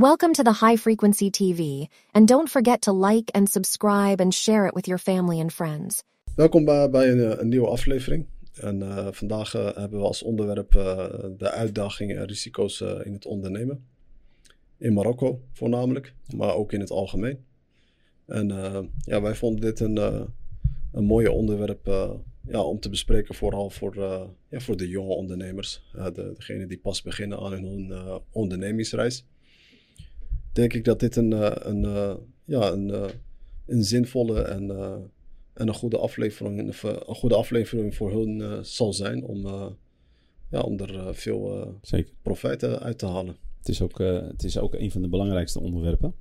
Welcome to the High Frequency TV, don't forget to like and subscribe and share it with your family and friends. Welkom bij, eh, een nieuwe aflevering. En eh, vandaag eh, hebben we als onderwerp de uitdagingen en risico's in het ondernemen. In Marokko voornamelijk, maar ook in het algemeen. En ja, wij vonden dit een, een mooie onderwerp ja, om te bespreken, vooral voor, ja, voor de jonge ondernemers. Uh, de, degene die pas beginnen aan hun ondernemingsreis. Denk ik dat dit een, uh, een, uh, ja, een, uh, een zinvolle en, en een, goede aflevering, een goede aflevering voor hun zal zijn om, ja, om er veel Zeker. profijt uit te halen. Het is, ook, het is ook een van de belangrijkste onderwerpen.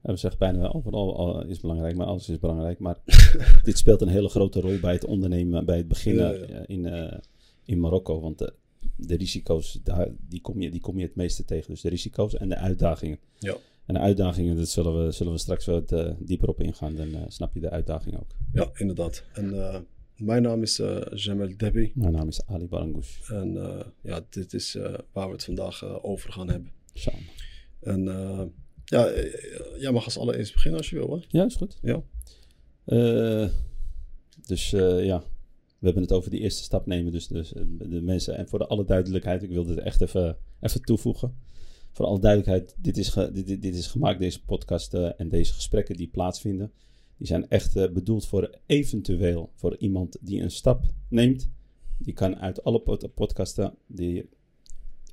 We zeggen bijna wel, overal is belangrijk, maar alles is belangrijk. Maar dit speelt een hele grote rol bij het ondernemen, bij het beginnen ja, ja. in, uh, in Marokko. Want de, risico's, daar, die, kom je, die kom je het meeste tegen. Dus de risico's en de uitdagingen. Ja. En de uitdagingen, dat zullen we, zullen we straks wat uh, dieper op ingaan. Dan uh, snap je de uitdaging ook. Ja, inderdaad. En mijn naam is Jamel Debi. Mijn naam is Ali Barangoush. En ja, dit is waar we het vandaag over gaan hebben. Samen. En ja, jij mag als allereerst beginnen als je wil, hè? Ja, is goed. Ja. Dus ja, we hebben het over die eerste stap nemen. Dus, dus de mensen, en voor de alle duidelijkheid, ik wil dit echt even, even toevoegen. Voor alle duidelijkheid, dit is, ge, dit, dit, is gemaakt, deze podcast uh, en deze gesprekken die plaatsvinden. Die zijn echt bedoeld voor eventueel voor iemand die een stap neemt. Die kan uit alle pod podcasten die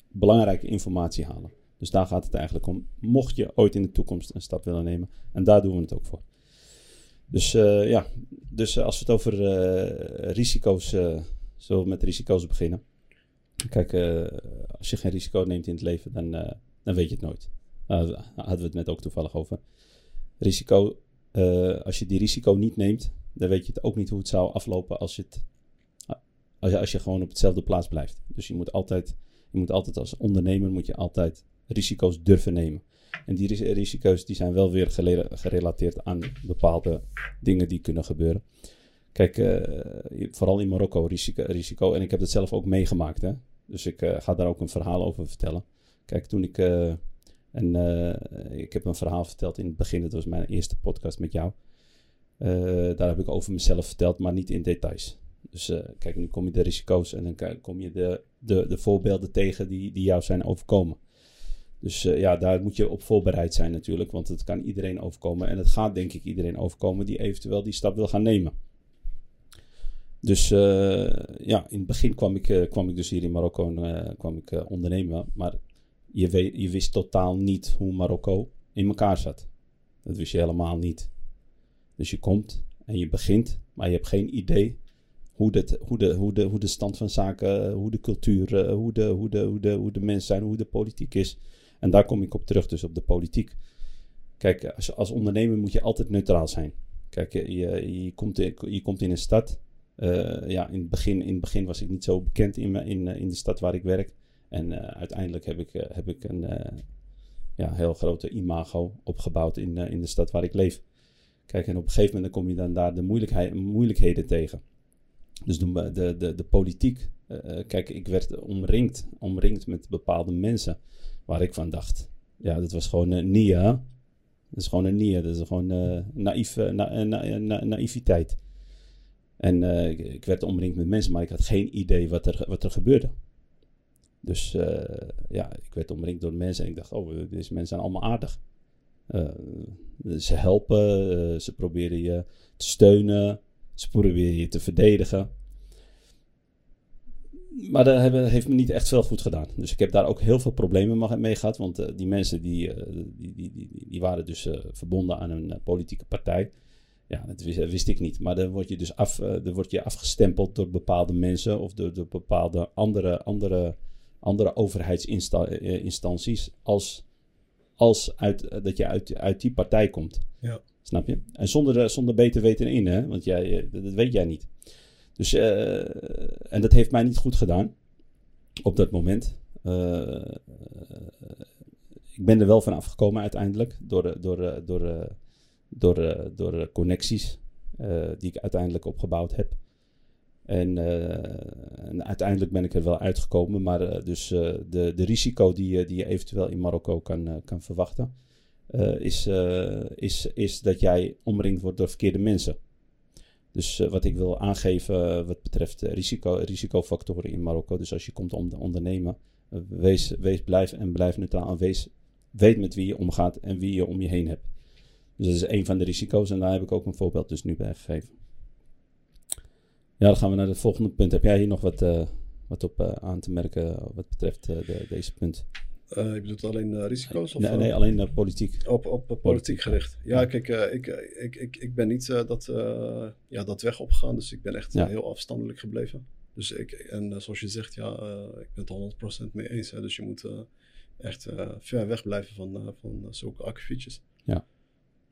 belangrijke informatie halen. Dus daar gaat het eigenlijk om. Mocht je ooit in de toekomst een stap willen nemen. En daar doen we het ook voor. Dus uh, ja, dus uh, als we het over uh, risico's, zullen we met risico's beginnen. Kijk, als je geen risico neemt in het leven, dan, dan weet je het nooit. Hadden we het net ook toevallig over. Risico, als je die risico niet neemt, dan weet je het ook niet hoe het zou aflopen als je, het, als je, als je gewoon op hetzelfde plaats blijft. Dus je moet altijd, je moet altijd als ondernemer moet je altijd risico's durven nemen. En die risico's die zijn wel weer gerelateerd aan bepaalde dingen die kunnen gebeuren. Kijk, uh, vooral in Marokko risico, risico. En ik heb het zelf ook meegemaakt. Hè? Dus ik uh, ga daar ook een verhaal over vertellen. Kijk, toen ik... Uh, en ik heb een verhaal verteld in het begin. Dat was mijn eerste podcast met jou. daar heb ik over mezelf verteld, maar niet in details. Dus kijk, nu kom je de risico's en dan kom je de, de, de voorbeelden tegen die, die jou zijn overkomen. Dus uh, ja, daar moet je op voorbereid zijn natuurlijk, want het kan iedereen overkomen. En het gaat denk ik iedereen overkomen die eventueel die stap wil gaan nemen. Dus uh, ja, in het begin kwam ik, uh, kwam ik dus hier in Marokko kwam ik, ondernemen. Maar je, je wist totaal niet hoe Marokko in elkaar zat. Dat wist je helemaal niet. Dus je komt en je begint, maar je hebt geen idee hoe, hoe, de, hoe, de, hoe de stand van zaken, hoe de cultuur, hoe, de, hoe, de, hoe de mensen zijn, hoe de politiek is. En daar kom ik op terug, dus op de politiek. Kijk, als, als ondernemer moet je altijd neutraal zijn. Kijk, je, je, komt, in, je komt in een stad. Uh, ja, in het, begin, in het begin was ik niet zo bekend in, in, in de stad waar ik werk. En uh, uiteindelijk heb ik, heb ik een ja, heel grote imago opgebouwd in, in de stad waar ik leef. Kijk, en op een gegeven moment kom je dan daar de moeilijkheden tegen. Dus de, de, de, de politiek. kijk, ik werd omringd, omringd met bepaalde mensen waar ik van dacht. Ja, dat was gewoon uh, Nia. Dat is gewoon een Nia. Dat is gewoon uh, naïef, na, na, na, naïviteit. En ik, ik, werd omringd met mensen, maar ik had geen idee wat er, wat er gebeurde. Dus ja, ik werd omringd door mensen en ik dacht, oh, deze mensen zijn allemaal aardig. ze helpen, ze proberen je te steunen, ze proberen je te verdedigen maar dat heeft me niet echt veel goed gedaan. Dus ik heb daar ook heel veel problemen mee gehad. Want uh, die mensen die, uh, die, die, die, die, waren dus uh, verbonden aan een politieke partij. Ja, dat wist, wist, ik niet. Maar dan word je dus af, dan word je afgestempeld door bepaalde mensen of door, door bepaalde andere, andere, andere overheidsinstanties. Als, als uit, dat je uit, uit die partij komt. Ja. Snap je? En zonder, zonder beter weten in, hè? Want jij, dat weet jij niet. Dus, uh, en dat heeft mij niet goed gedaan op dat moment. Uh, ik ben er wel van afgekomen uiteindelijk door, door, door, door, door connecties die ik uiteindelijk opgebouwd heb. En, en, uiteindelijk ben ik er wel uitgekomen. Maar dus de, de risico die, je- die je eventueel in Marokko kan, kan verwachten, is, is, is dat jij omringd wordt door verkeerde mensen. Dus wat ik wil aangeven wat betreft risico, risicofactoren in Marokko. Dus als je komt om ondernemen, wees, wees blijf en blijf neutraal. En weet met wie je omgaat en wie je om je heen hebt. Dus dat is een van de risico's en daar heb ik ook een voorbeeld dus nu bij gegeven. Ja, dan gaan we naar het volgende punt. Heb jij hier nog wat, wat op aan te merken wat betreft de, deze punt? Uh, je bedoelt alleen risico's? Of, nee, nee, alleen politiek. Op, op, politiek gericht. Ja, ja. kijk, ik, ik, ik, ik ben niet dat, ja, dat weg opgegaan. Dus ik ben echt ja. heel afstandelijk gebleven. Dus ik, en zoals je zegt, ja, ik ben het 100% mee eens. Hè, dus je moet echt ver weg blijven van, van zulke akkefietjes. Ja.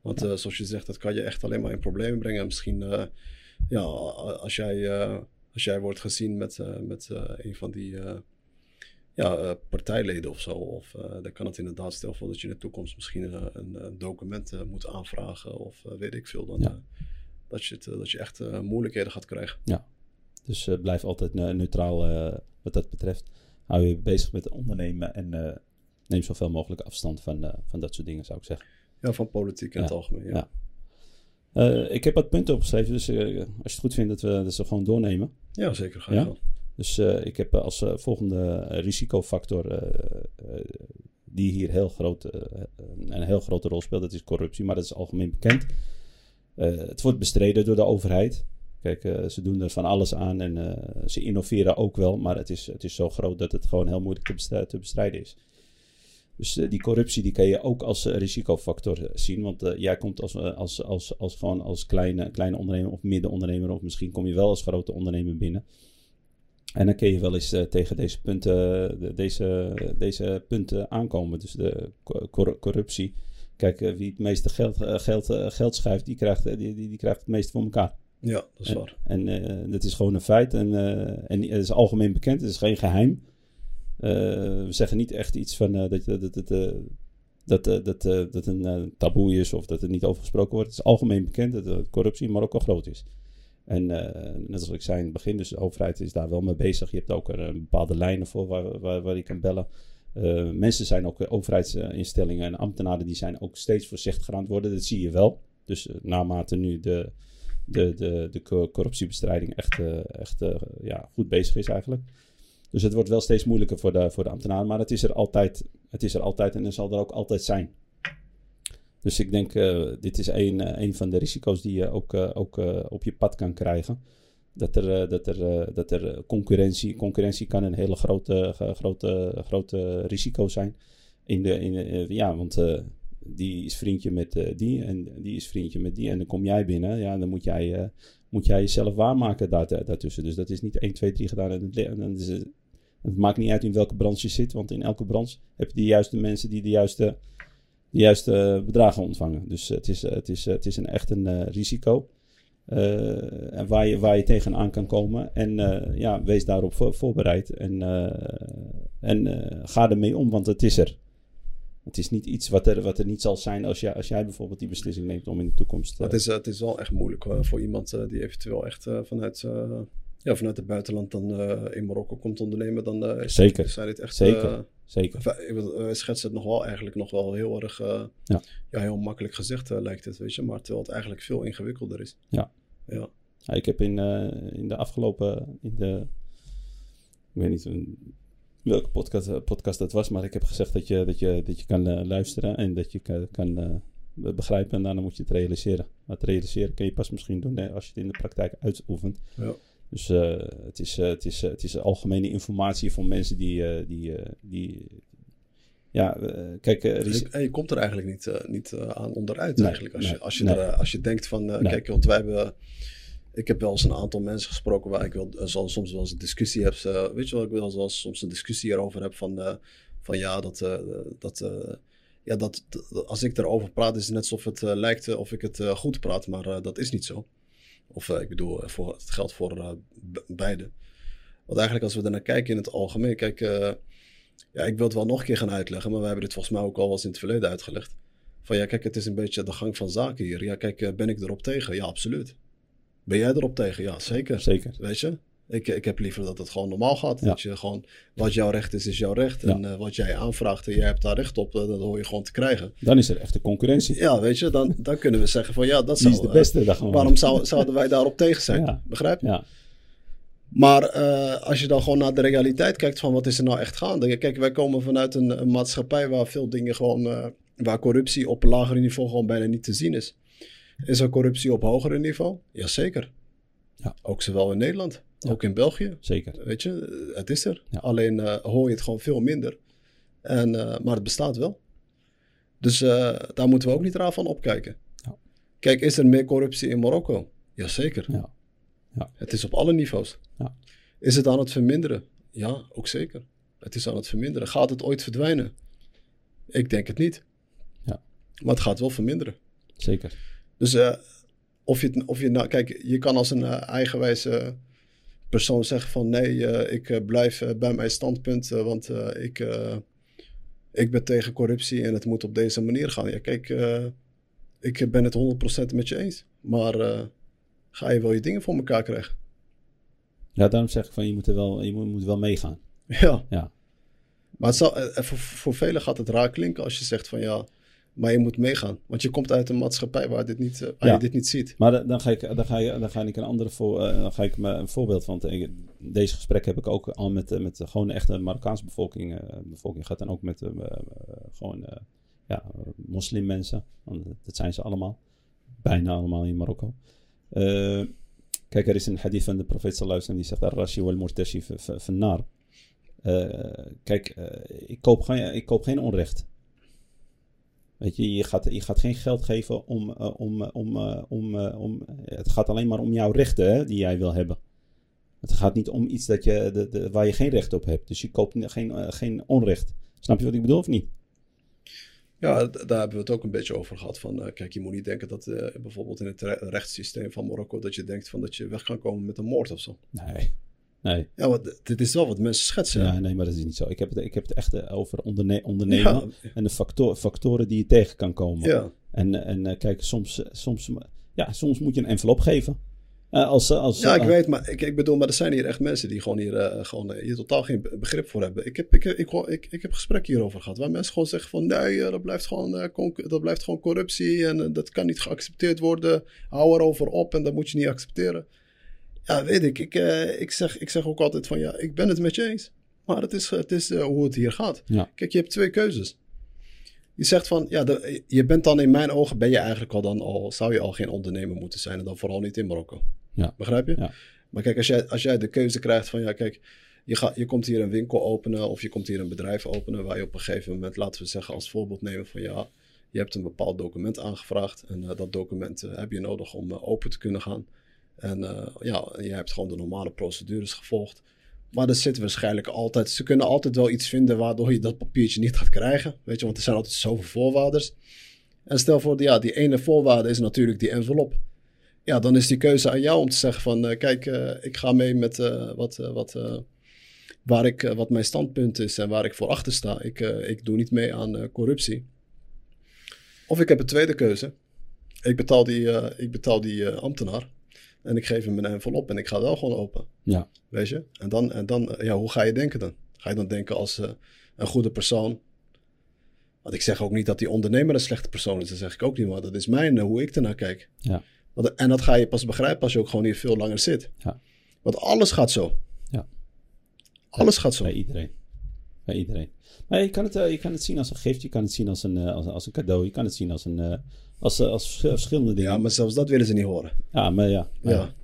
Want ja. zoals je zegt, dat kan je echt alleen maar in problemen brengen. En misschien, ja, als jij, als jij wordt gezien met, met een van die ja, partijleden of zo. Of dan kan het inderdaad, stel voor dat je in de toekomst misschien een, een document moet aanvragen of weet ik veel. Dan, Ja. dat, je het, dat je echt moeilijkheden gaat krijgen. Ja, dus blijf altijd neutraal wat dat betreft. Hou je bezig met ondernemen en neem zoveel mogelijk afstand van, van dat soort dingen, zou ik zeggen. Ja, van politiek in Ja. het algemeen. Ja. Ja. ik heb wat punten opgeschreven, dus als je het goed vindt dat we dat ze gewoon doornemen. Ja, zeker. Ga je Ja? wel. Dus eh, ik heb als eh, volgende risicofactor eh, eh, die hier heel groot, eh, een heel grote rol speelt, dat is corruptie, maar dat is algemeen bekend. Eh, het wordt bestreden door de overheid. Kijk, eh, ze doen er van alles aan en eh, ze innoveren ook wel, maar het is, het is zo groot dat het gewoon heel moeilijk te, bestrijden, is. Dus eh, die corruptie die kan je ook als eh, risicofactor eh, zien. Want eh, jij komt als, eh, als, als, als, gewoon als kleine, kleine ondernemer of middenondernemer, of misschien kom je wel als grote ondernemer binnen. En dan kun je wel eens eh, tegen deze punten, de- deze, deze punten aankomen. Dus de co- cor- corruptie. Kijk, eh, wie het meeste geld, eh, geld, geld schuift, die krijgt, die, die, die krijgt het meeste voor elkaar. Ja, dat is En, waar. en dat is gewoon een feit. En, en het is algemeen bekend, het is geen geheim. Eh, we zeggen niet echt iets van dat, dat, dat, dat, dat, dat, dat een taboe is of dat er niet over gesproken wordt. Het is algemeen bekend dat de corruptie in Marokko groot is. En eh, net als ik zei in het begin, dus de overheid is daar wel mee bezig. Je hebt ook een bepaalde lijnen voor waar, waar, waar je kan bellen. Eh, mensen zijn ook, eh, overheidsinstellingen en ambtenaren, die zijn ook steeds voorzichtiger aan het worden. Dat zie je wel. Dus eh, naarmate nu de, de, de, de co- corruptiebestrijding echt, eh, echt eh, ja, goed bezig is eigenlijk. Dus het wordt wel steeds moeilijker voor de, voor de ambtenaren, maar het is er altijd, het is er altijd en het zal er ook altijd zijn. Dus ik denk, eh, dit is een, eh, een van de risico's die je ook, eh, ook op je pad kan krijgen. Dat er, dat er, dat er concurrentie, concurrentie kan een hele grote, grote, grote risico zijn. In de, in, ja, want die is vriendje met die en die is vriendje met die. En dan kom jij binnen, ja, dan moet jij, moet jij jezelf waarmaken daar, daartussen. Dus dat is niet 1, 2, 3 gedaan. En het, het maakt niet uit in welke branche je zit, want in elke branche heb je de juiste mensen die de juiste, de juiste bedragen ontvangen. Dus het is, het is, het is een, echt een eh, risico. eh, en waar, je, waar je tegenaan kan komen. En eh, ja, wees daarop voor, voorbereid. En, eh, en eh, ga ermee om, want het is er. Het is niet iets wat er, wat er niet zal zijn als, jij als jij bijvoorbeeld die beslissing neemt om in de toekomst. eh, het, is, eh, het is wel echt moeilijk eh, voor iemand eh, die eventueel echt eh, vanuit, eh, ja, vanuit het buitenland dan eh, in Marokko komt ondernemen. Dan eh, Zeker. zijn dit echt... Zeker. Eh, zeker. ik bedoel, wij schetsen het nog wel eigenlijk nog wel heel erg... eh, Ja. ja, heel makkelijk gezegd eh, lijkt het, weet je. Maar terwijl het eigenlijk veel ingewikkelder is. Ja. Ja. Ja, ik heb in, eh, in de afgelopen, in de, ik weet niet welke podcast, eh, podcast dat was, maar ik heb gezegd dat je, dat je, dat je kan eh, luisteren en dat je kan, kan eh, be- begrijpen en daarna moet je het realiseren. Maar het realiseren kun je pas misschien doen hè, als je het in de praktijk uitoefent. Ja. Dus eh, het, is, eh, het, is, eh, het is algemene informatie voor mensen die, die, die ja, kijk, je, en je komt er eigenlijk niet, niet aan onderuit Nee, eigenlijk. Als, nee, je, als, je nee. er, als je denkt van, kijk, want wij hebben... Ik heb wel eens een aantal mensen gesproken waar ik wel, eh, zo- soms wel eens een discussie heb. weet je wel, ik wel eens soms een discussie erover heb van, van ja, dat, dat, ja dat, als ik erover praat is het net alsof het lijkt of ik het goed praat, maar dat is niet zo. Of eh, ik bedoel, eh, voor, het geldt voor eh, be- beide. Want eigenlijk als we ernaar kijken in het algemeen, kijk, ja, ik wil het wel nog een keer gaan uitleggen, maar we hebben dit volgens mij ook al wel eens in het verleden uitgelegd. Van ja, kijk, het is een beetje de gang van zaken hier. Ja, kijk, ben ik erop tegen? Ja, absoluut. Ben jij erop tegen? Ja, zeker. Zeker. Weet je? Ik, ik heb liever dat het gewoon normaal gaat. Ja. Dat je gewoon, wat jouw recht is, is jouw recht. Ja. En eh, wat jij aanvraagt en jij hebt daar recht op, eh, dat hoor je gewoon te krijgen. Dan is er echt de concurrentie. Ja, weet je, dan, dan kunnen we zeggen van ja, dat zou... is de eh, beste. Gewoon. waarom zou, zouden wij daarop tegen zijn? Ja. Begrijp je? Ja, Maar als je dan gewoon naar de realiteit kijkt van wat is er nou echt gaande. Kijk, wij komen vanuit een, een maatschappij waar veel dingen gewoon, waar corruptie op een lager niveau gewoon bijna niet te zien is. Is er corruptie op hoger niveau? Jazeker. Ja. Ook zowel in Nederland. Ook in België. zeker. Weet je, eh, het is er. Ja. Alleen eh, hoor je het gewoon veel minder. En, eh, maar het bestaat wel. Dus daar moeten we ook niet raar van opkijken. Ja. Kijk, is er meer corruptie in Marokko? Jazeker. Ja. Het is op alle niveaus. Ja. Is het aan het verminderen? Ja, ook zeker. Het is aan het verminderen. Gaat het ooit verdwijnen? Ik denk het niet. Ja. Maar het gaat wel verminderen. Zeker. Dus of je, of je nou, kijk, je kan als een eh, eigenwijze persoon zeggen van nee, eh, ik eh, blijf eh, bij mijn standpunt, want ik, ik ben tegen corruptie en het moet op deze manier gaan. Ja, kijk, ik ben het 100% met je eens, maar ga je wel je dingen voor elkaar krijgen? Ja, daarom zeg ik van je moet er wel, je moet, moet wel meegaan. Ja. Ja. Maar zal, voor, voor velen gaat het raar klinken als je zegt van ja, maar je moet meegaan. Want je komt uit een maatschappij waar, dit niet, eh, waar Ja. je dit niet ziet. Maar dan- ga ik, dan ga, je, dan ga ik een andere voor, eh, dan ga ik me een voorbeeld van. te- Deze gesprek heb ik ook al met, eh, met gewoon echte Marokkaanse bevolking, eh, bevolking gehad en ook met eh, eh, gewoon eh, ja, eh, moslimmensen. Want dat zijn ze allemaal, bijna allemaal in Marokko. Eh, kijk, er is een hadith van de profeet sallallahu alaihi wasallam die zegt: "Ar-rashi wal murtashi finnar." Eh, Kijk, eh, ik, koop geen, ik koop geen onrecht. Weet je, je gaat, je gaat geen geld geven om, eh, om, eh, om, eh, om, om. Het gaat alleen maar om jouw rechten hè, die jij wil hebben. Het gaat niet om iets dat je, de, de, waar je geen recht op hebt. Dus je koopt geen, geen onrecht. Snap je wat ik bedoel of niet? Ja, daar hebben we het ook een beetje over gehad. Van, kijk, je moet niet denken dat bijvoorbeeld in het re- rechtssysteem van Marokko... dat je denkt van dat je weg kan komen met een moord of zo. Nee. Nee. Ja, want dit is wel wat mensen schetsen. Ja, nee, maar dat is niet zo. Ik heb het, ik heb het echt eh, over onderne ondernemen ja, en de factor, factoren die je tegen kan komen. ja. En, en eh, kijk, soms, eh, soms, ja, soms moet je een envelop geven. Als, als, ja ik weet, maar ik, ik bedoel, maar er zijn hier echt mensen die gewoon hier, gewoon, hier totaal geen be- begrip voor hebben. Ik heb, ik, ik, ik, ik heb gesprekken hierover gehad, waar mensen gewoon zeggen van nee, dat, blijft gewoon, dat blijft gewoon corruptie en dat kan niet geaccepteerd worden. Hou erover op en dat moet je niet accepteren. Ja, weet ik. Ik, eh, ik, zeg, ik zeg ook altijd van ja, ik ben het met je eens. Maar het is, het is eh, hoe het hier gaat. Ja. Kijk, je hebt twee keuzes. Je zegt van, ja, de- je bent dan in mijn ogen, ben je eigenlijk al dan al, zou je al geen ondernemer moeten zijn en dan vooral niet in Marokko. Ja. Begrijp je? Ja. Maar kijk, als jij, als jij de keuze krijgt van, ja, kijk, je, gaat, je komt hier een winkel openen of je komt hier een bedrijf openen waar je op een gegeven moment, laten we zeggen als voorbeeld nemen van, ja, je hebt een bepaald document aangevraagd en eh, dat document heb je nodig om open te kunnen gaan. En eh, ja, je hebt gewoon de normale procedures gevolgd. Maar er zit waarschijnlijk altijd, ze kunnen altijd wel iets vinden waardoor je dat papiertje niet gaat krijgen. Weet je, want er zijn altijd zoveel voorwaarden. En stel voor, ja, die ene voorwaarde is natuurlijk die envelop. Ja, dan is die keuze aan jou om te zeggen van, eh, kijk, eh, ik ga mee met wat, wat, waar ik, wat mijn standpunt is en waar ik voor achter sta. Ik, ik doe niet mee aan corruptie. Of ik heb een tweede keuze. Ik betaal die, ik betaal die ambtenaar en ik geef hem een envelop en ik ga wel gewoon open. Ja. Weet je? En dan, en dan eh, ja, hoe ga je denken dan? Ga je dan denken als eh, een goede persoon? Want ik zeg ook niet dat die ondernemer een slechte persoon is. Dat zeg ik ook niet, maar dat is mijn, eh, hoe ik ernaar kijk. Ja. Want, en dat ga je pas begrijpen als je ook gewoon hier veel langer zit. Ja. Want alles gaat zo. Ja. Alles gaat zo. Bij iedereen. Bij iedereen. Maar je kan, het, je kan het zien als een gift, je kan het zien als een, als, als een cadeau, je kan het zien als, een, als, eh, als vers- verschillende dingen. Ja, maar zelfs dat willen ze niet horen. Ja, maar ja. maar Ja.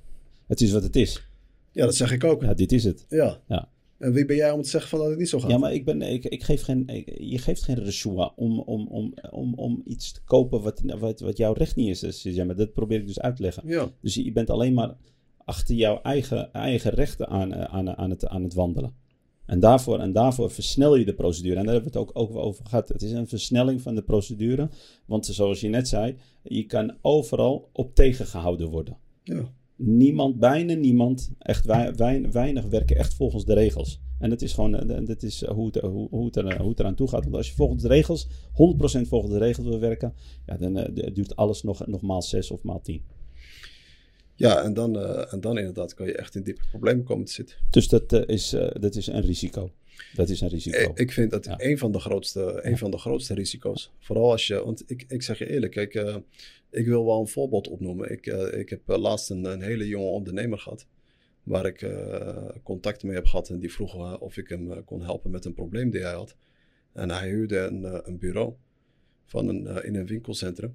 Het is wat het is. Ja, dat zeg ik ook. Ja, dit is het. Ja. Ja. En wie ben jij om te zeggen van dat het niet zo gaat? Ja, maar ik ben, ik, ik geef geen, ik- je geeft geen reshua om, om, om, om, om iets te kopen wat, wat, wat jouw recht niet is. Dus, ja, maar dat probeer ik dus uit te leggen. Ja. Dus je bent alleen maar achter jouw eigen, eigen rechten aan, eh, aan, aan, het, aan het wandelen. En daarvoor, en daarvoor versnel je de procedure. En daar hebben we het ook, ook over gehad. Het is een versnelling van de procedure. Want zoals je net zei, je kan overal op tegengehouden worden. Ja. Niemand, bijna niemand, echt wei- wei- weinig werken echt volgens de regels. En dat is gewoon, eh, dat is hoe het, hoe, hoe, het er, hoe het eraan toe gaat. Want als je volgens de regels, 100% volgens de regels wil werken, ja, dan eh, duurt alles nog, nog maal 6 of maal 10. Ja, en dan, eh, en dan inderdaad kan je echt in diepe problemen komen te zitten. Dus dat, eh, is, eh, dat is een risico. Dat is een risico. Ik, ik vind dat Ja. een, van de grootste, een van de grootste risico's. Vooral als je, want ik, ik zeg je eerlijk, kijk, ik wil wel een voorbeeld opnoemen. Ik, ik heb laatst een, een hele jonge ondernemer gehad, waar ik contact mee heb gehad. En die vroeg of ik hem kon helpen met een probleem die hij had. En hij huurde een, een bureau van een, in een winkelcentrum.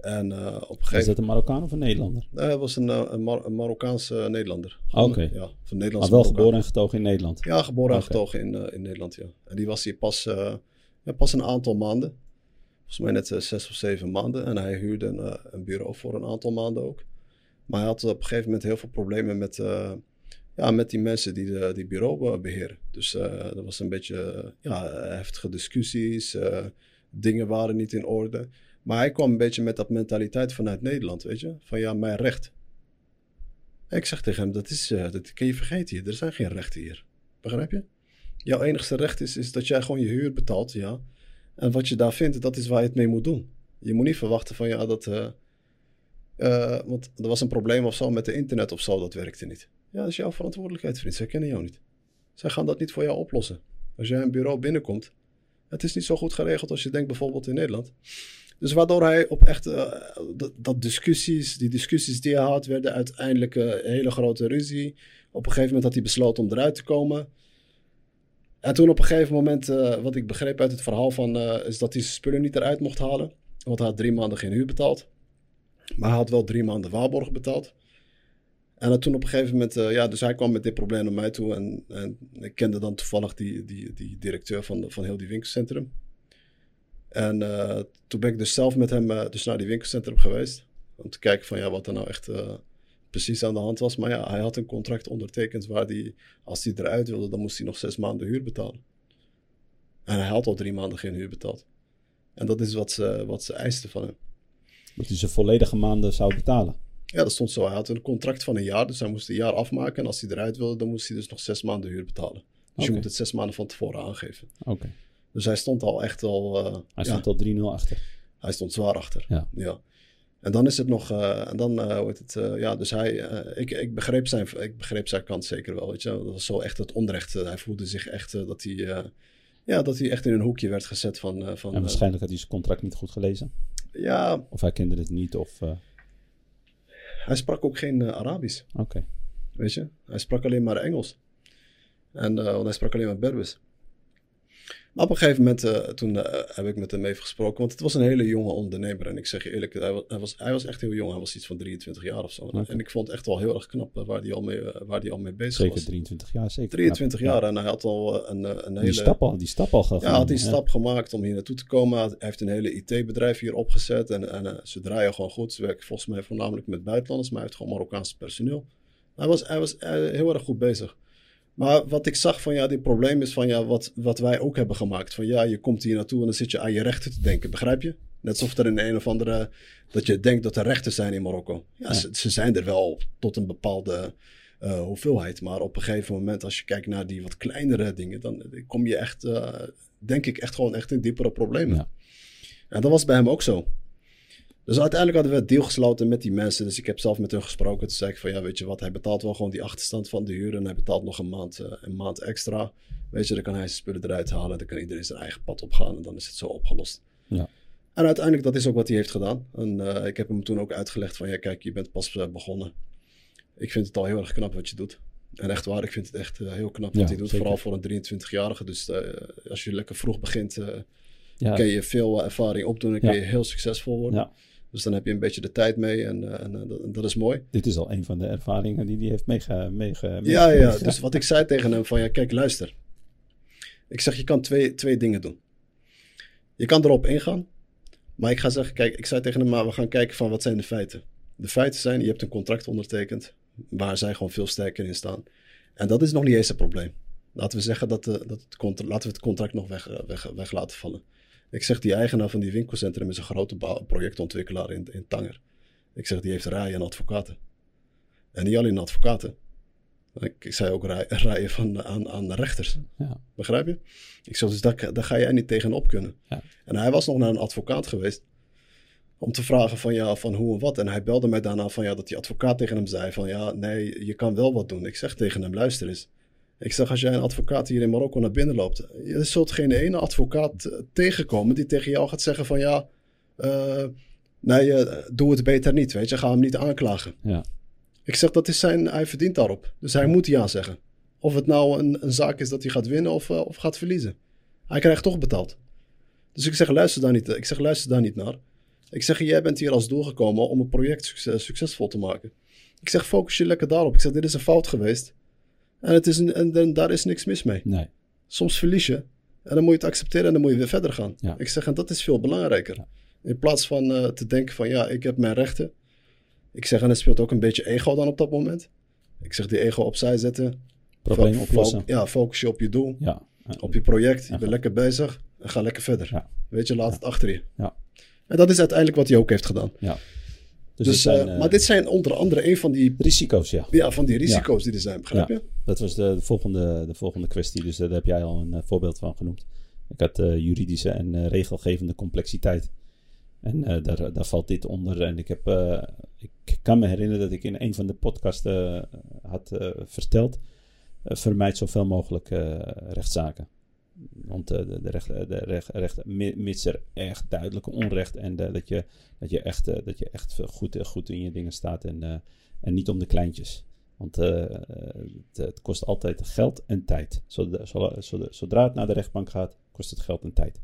En eh, op een is gegeven dat een Marokkaan of een Nederlander? Nee, hij was een, eh, een, Mar- een Marokkaanse Nederlander. Ah, oké. Ja, van Maar Nederlands wel geboren en getogen in Nederland. Ja, geboren en getogen in, eh, in Nederland, ja. En die was hier pas, eh, ja, pas een aantal maanden. Volgens mij net eh, zes of zeven maanden. En hij huurde een, eh, een bureau voor een aantal maanden ook. Maar hij had op een gegeven moment heel veel problemen met, eh, ja, met die mensen die de, die bureau eh, beheren. Dus eh er was een beetje eh, ja, heftige discussies. eh, dingen waren niet in orde. Maar hij kwam een beetje met dat mentaliteit vanuit Nederland, weet je. Van ja, mijn recht. Ik zeg tegen hem, dat, is, eh, dat kun je vergeten hier. Er zijn geen rechten hier. Begrijp je? Jouw enigste recht is, is dat jij gewoon je huur betaalt, ja. En wat je daar vindt, dat is waar je het mee moet doen. Je moet niet verwachten van, ja, dat... eh, eh, want er was een probleem of zo met de internet of zo, dat werkte niet. Ja, dat is jouw verantwoordelijkheid, vriend. Zij kennen jou niet. Zij gaan dat niet voor jou oplossen. Als jij een bureau binnenkomt, het is niet zo goed geregeld als je denkt bijvoorbeeld in Nederland. Dus waardoor hij op echt, eh, dat, discussies, die discussies die hij had, werden uiteindelijk eh, een hele grote ruzie. Op een gegeven moment had hij besloten om eruit te komen. En toen op een gegeven moment, eh, wat ik begreep uit het verhaal van, is dat hij zijn spullen niet eruit mocht halen. Want hij had drie maanden geen huur betaald. Maar hij had wel drie maanden waarborg betaald. En toen op een gegeven moment, ja, dus hij kwam met dit probleem naar mij toe. En, en ik kende dan toevallig die, die, die directeur van, van heel die winkelcentrum. En eh, toen ben ik dus zelf met hem eh, dus naar die winkelcentrum geweest. Om te kijken van ja, wat er nou echt eh, precies aan de hand was. Maar ja, hij had een contract ondertekend waar hij, als hij eruit wilde, dan moest hij nog zes maanden huur betalen. En hij had al drie maanden geen huur betaald. En dat is wat ze, wat ze eisten van hem. Dat hij ze volledige maanden zou betalen. Ja, dat stond zo. Hij had een contract van een jaar, dus hij moest een jaar afmaken. En als hij eruit wilde, dan moest hij dus nog zes maanden huur betalen. Dus je moet het zes maanden van tevoren aangeven. Oké. Dus hij stond al echt al... eh, Hij ja, stond al 3-0 achter. hij stond zwaar achter. Ja. En dan is het nog... eh, en dan, eh hoe heet het... eh, ja, dus hij... eh, ik, ik, begreep zijn, ik begreep zijn kant zeker wel, weet je. Dat was zo echt het onrecht. eh, hij voelde zich echt eh, dat hij... eh, ja, dat hij echt in een hoekje werd gezet van... eh, van En eh, waarschijnlijk had hij zijn contract niet goed gelezen. ja, Of hij kende het niet. Of, eh, hij sprak ook geen eh, Arabisch. Oké. Weet je? Hij sprak alleen maar Engels. En, eh, want hij sprak alleen maar Berbers. Maar op een gegeven moment, eh, toen eh, heb ik met hem even gesproken. Want het was een hele jonge ondernemer. En ik zeg je eerlijk, hij was, hij was, hij was echt heel jong. Hij was iets van 23 jaar of zo. En ik vond het echt wel heel erg knap eh, waar hij al mee, waar hij al mee bezig Zeker was. 23 jaar. Zeker. 23 Ja. jaar en hij had al een, een hele... Die stap al, die stap al gegaan. Ja, hij had die hè? stap gemaakt om hier naartoe te komen. Hij heeft een hele IT-bedrijf hier opgezet. En, en ze draaien gewoon goed. Ze werken volgens mij voornamelijk met buitenlanders, maar hij heeft gewoon Marokkaanse personeel. Hij was, hij was heel erg goed bezig. Maar wat ik zag van ja, dit probleem is van ja, wat, wat wij ook hebben gemaakt. Van ja, je komt hier naartoe en dan zit je aan je rechten te denken, begrijp je? Net alsof er in een of andere, dat je denkt dat er rechten zijn in Marokko. Ja, Ja. Ze, ze zijn er wel tot een bepaalde eh, hoeveelheid. Maar op een gegeven moment, als je kijkt naar die wat kleinere dingen, dan kom je echt, eh, denk ik, echt gewoon echt in diepere problemen. Ja. En dat was bij hem ook zo. Dus uiteindelijk hadden we het deal gesloten met die mensen. Dus ik heb zelf met hun gesproken. Toen zei ik van ja, weet je wat, hij betaalt wel gewoon die achterstand van de huur. En hij betaalt nog een maand, eh, een maand extra. Weet je, dan kan hij zijn spullen eruit halen. Dan kan iedereen zijn eigen pad opgaan. En dan is het zo opgelost. Ja. En uiteindelijk, dat is ook wat hij heeft gedaan. En eh, ik heb hem toen ook uitgelegd van ja, kijk, je bent pas eh, begonnen. Ik vind het al heel erg knap wat je doet. En echt waar, ik vind het echt heel knap Ja, wat hij doet. zeker. Vooral voor een 23-jarige. Dus als je lekker vroeg begint, Ja. kun je veel ervaring opdoen en kun je heel succesvol worden. Ja. Dus dan heb je een beetje de tijd mee en, eh, en eh, dat, dat is mooi. Dit is al een van de ervaringen die hij heeft meege, meege, Ja, ja, dus wat ik zei tegen hem van ja, kijk, luister. Ik zeg, je kan twee, twee dingen doen. Je kan erop ingaan, maar ik ga zeggen, kijk, ik zei tegen hem, maar we gaan kijken van wat zijn de feiten. De feiten zijn, je hebt een contract ondertekend, waar zij gewoon veel sterker in staan. En dat is nog niet eens het probleem. Laten we zeggen dat, de, dat het laten we het contract nog weg, eh, weg, weg laten vallen. Ik zeg, die eigenaar van die winkelcentrum is een grote projectontwikkelaar in, in Tanger. Ik zeg, die heeft rijen en advocaten. En niet alleen advocaten. Ik, ik zei ook rij- rijen van, aan, aan de rechters. Ja. Begrijp je? Ik zeg, dus daar, daar ga jij niet tegenop kunnen. Ja. En hij was nog naar een advocaat geweest. Om te vragen van ja, van hoe en wat. En hij belde mij daarna van ja, dat die advocaat tegen hem zei van ja, nee, je kan wel wat doen. Ik zeg tegen hem, luister eens. Ik zeg, als jij een advocaat hier in Marokko naar binnen loopt, je zult geen ene advocaat eh, tegenkomen die tegen jou gaat zeggen van ja, eh, nee, eh, doe het beter niet, weet je, ga hem niet aanklagen. Ja. Ik zeg, dat is zijn, hij verdient daarop. Dus hij moet ja zeggen. Of het nou een, een zaak is dat hij gaat winnen of, of gaat verliezen. Hij krijgt toch betaald. Dus ik zeg, luister daar niet, ik zeg, luister daar niet naar. Ik zeg, jij bent hier als doel gekomen om een project succesvol te maken. Ik zeg, focus je lekker daarop. Ik zeg, dit is een fout geweest. En, het is een, en, daar is niks mis mee. Nee. Soms verlies je. En dan moet je het accepteren en dan moet je weer verder gaan. Ik zeg, en dat is veel belangrijker. In plaats van uh, te denken van, ja, ik heb mijn rechten. Ik zeg, en er speelt ook een beetje ego dan op dat moment. Ik zeg, die ego opzij zetten. Probleem oplossen. ja, focus je op je doel. Ja. Op je project. Je bent lekker bezig. En ga lekker verder. Ja. Weet je, laat het achter je. Ja. En dat is uiteindelijk wat hij ook heeft gedaan. Ja. Dus, dus zijn, uh, maar dit zijn onder andere een van die... Risico's, ja. Ja, van die risico's die er zijn, begrijp je? Dat was de, de, volgende, de volgende kwestie, dus daar heb jij al een uh, voorbeeld van genoemd. Ik had juridische en regelgevende complexiteit. En daar, daar valt dit onder. En ik, heb, ik kan me herinneren dat ik in een van de podcasten had verteld... vermijd zoveel mogelijk rechtszaken. Want de, de, recht, de recht, recht, mits er echt duidelijke onrecht en dat, je, dat je echt, dat je echt goed, goed in je dingen staat en, en niet om de kleintjes. Want het, het, kost altijd geld en tijd. Zodra, zodra, zodra, het naar de rechtbank gaat, kost het geld en tijd.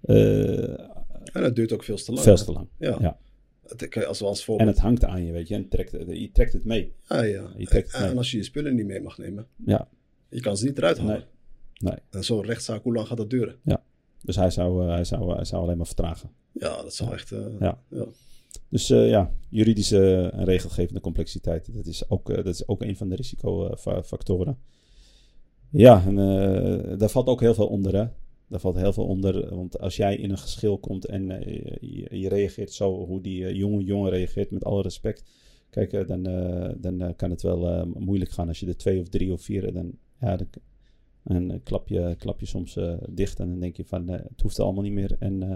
en het duurt ook veel te lang. Veel te lang, ja. ja. Als, als voorbeeld... En het hangt aan je, weet je. En trekt, je trekt het mee. Ah, ja. Je trekt en als je je spullen niet mee mag nemen, ja. je kan ze niet eruit halen. Nee. Nee. En zo'n rechtszaak, hoe lang gaat dat duren? Ja, dus hij zou, uh, hij zou, hij zou alleen maar vertragen. Ja, dat zou echt... Uh, ja. ja. Dus uh, ja, juridische en regelgevende complexiteit, dat is ook, dat is ook een van de risicofactoren. Ja, en daar valt ook heel veel onder, hè. Daar valt heel veel onder, want als jij in een geschil komt en je, je, reageert zo hoe die jonge jongen reageert, met alle respect. Kijk, dan, dan kan het wel moeilijk gaan als je er twee of drie of vier, dan, ja, dan, en klap je, klap je soms uh, dicht en dan denk je van uh, het hoeft allemaal niet meer en uh,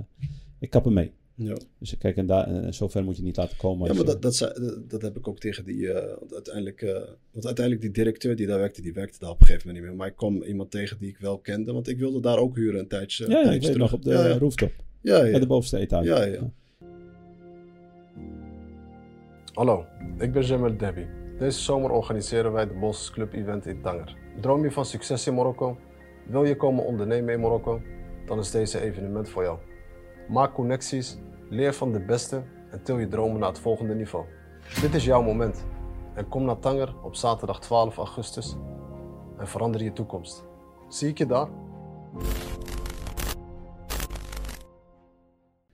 ik kap er mee. Ja. Dus kijk, en, daar, en zover moet je niet laten komen. Ja, maar dat, dat, dat, heb ik ook tegen die, want uiteindelijk, want uiteindelijk die directeur die daar werkte, die werkte daar op een gegeven moment niet meer. Maar ik kwam iemand tegen die ik wel kende, want ik wilde daar ook huren een tijdje. Ja, ja ik weet nog op de ja, rooftop. Ja, ja. Bij de bovenste etage. Ja, ja. Hallo, ik ben Jamal Debbie. Deze zomer organiseren wij de Bosses Club Event in Tanger. Droom je van succes in Marokko? Wil je komen ondernemen in Marokko? Dan is deze evenement voor jou. Maak connecties, leer van de beste en til je dromen naar het volgende niveau. Dit is jouw moment. En kom naar Tanger op zaterdag 12 augustus en verander je toekomst. Zie ik je daar?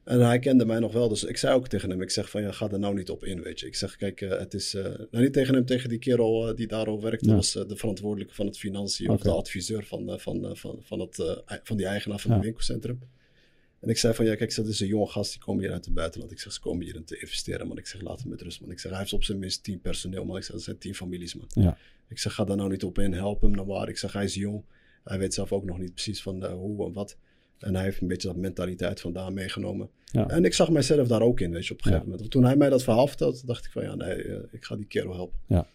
En hij kende mij nog wel, dus ik zei ook tegen hem, ik zeg van ja, ga er nou niet op in, weet je. Ik zeg, kijk, uh, het is, uh, nou niet tegen hem, tegen die kerel uh, die daar werkte, ja. was de verantwoordelijke van het financiën, okay. of de adviseur van, van, van, van, het, van die eigenaar van ja. het winkelcentrum. En ik zei van ja, kijk, dat is een jonge gast, die komen hier uit het buitenland. Ik zeg, ze komen hier om te investeren, man. Ik zeg, laat hem met rust, man. Ik zeg, hij heeft op zijn minst tien personeel, man. Ik zeg, dat zijn tien families, man. Ja. Ik zeg, ga daar nou niet op in, help hem nou maar. Ik zeg, hij is jong. Hij weet zelf ook nog niet precies van hoe en wat. En hij heeft een beetje dat mentaliteit vandaan meegenomen. Ja. En ik zag mijzelf daar ook in, weet je, op een gegeven ja. moment. Toen hij mij dat verhaal vertelde, dacht ik van ja, nee, uh, ik ga die kerel helpen. Ja.